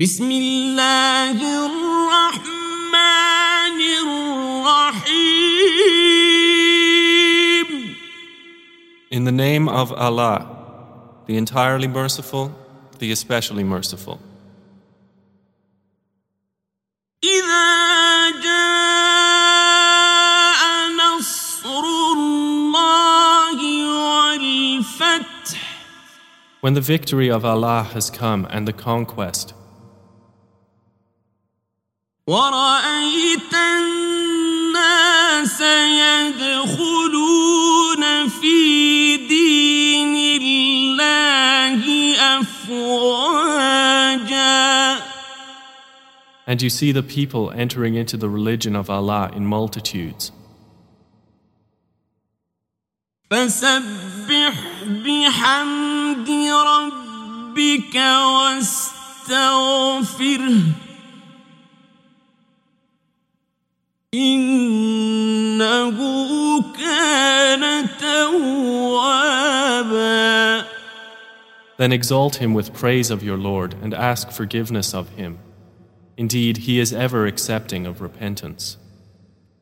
بسم الله الرحمن الرحيم In the name of Allah, the entirely merciful, the especially merciful. إذا جاء نصر الله والفتح When the victory of Allah has come and the conquest, ورأيت الناس يدخلون في دين الله أفواجا and you see the people entering into the religion of Allah in multitudes. فسبح بحمد ربك واستغفره إنه كان توابا Then exalt him with praise of your Lord and ask forgiveness of him. Indeed, he is ever accepting of repentance.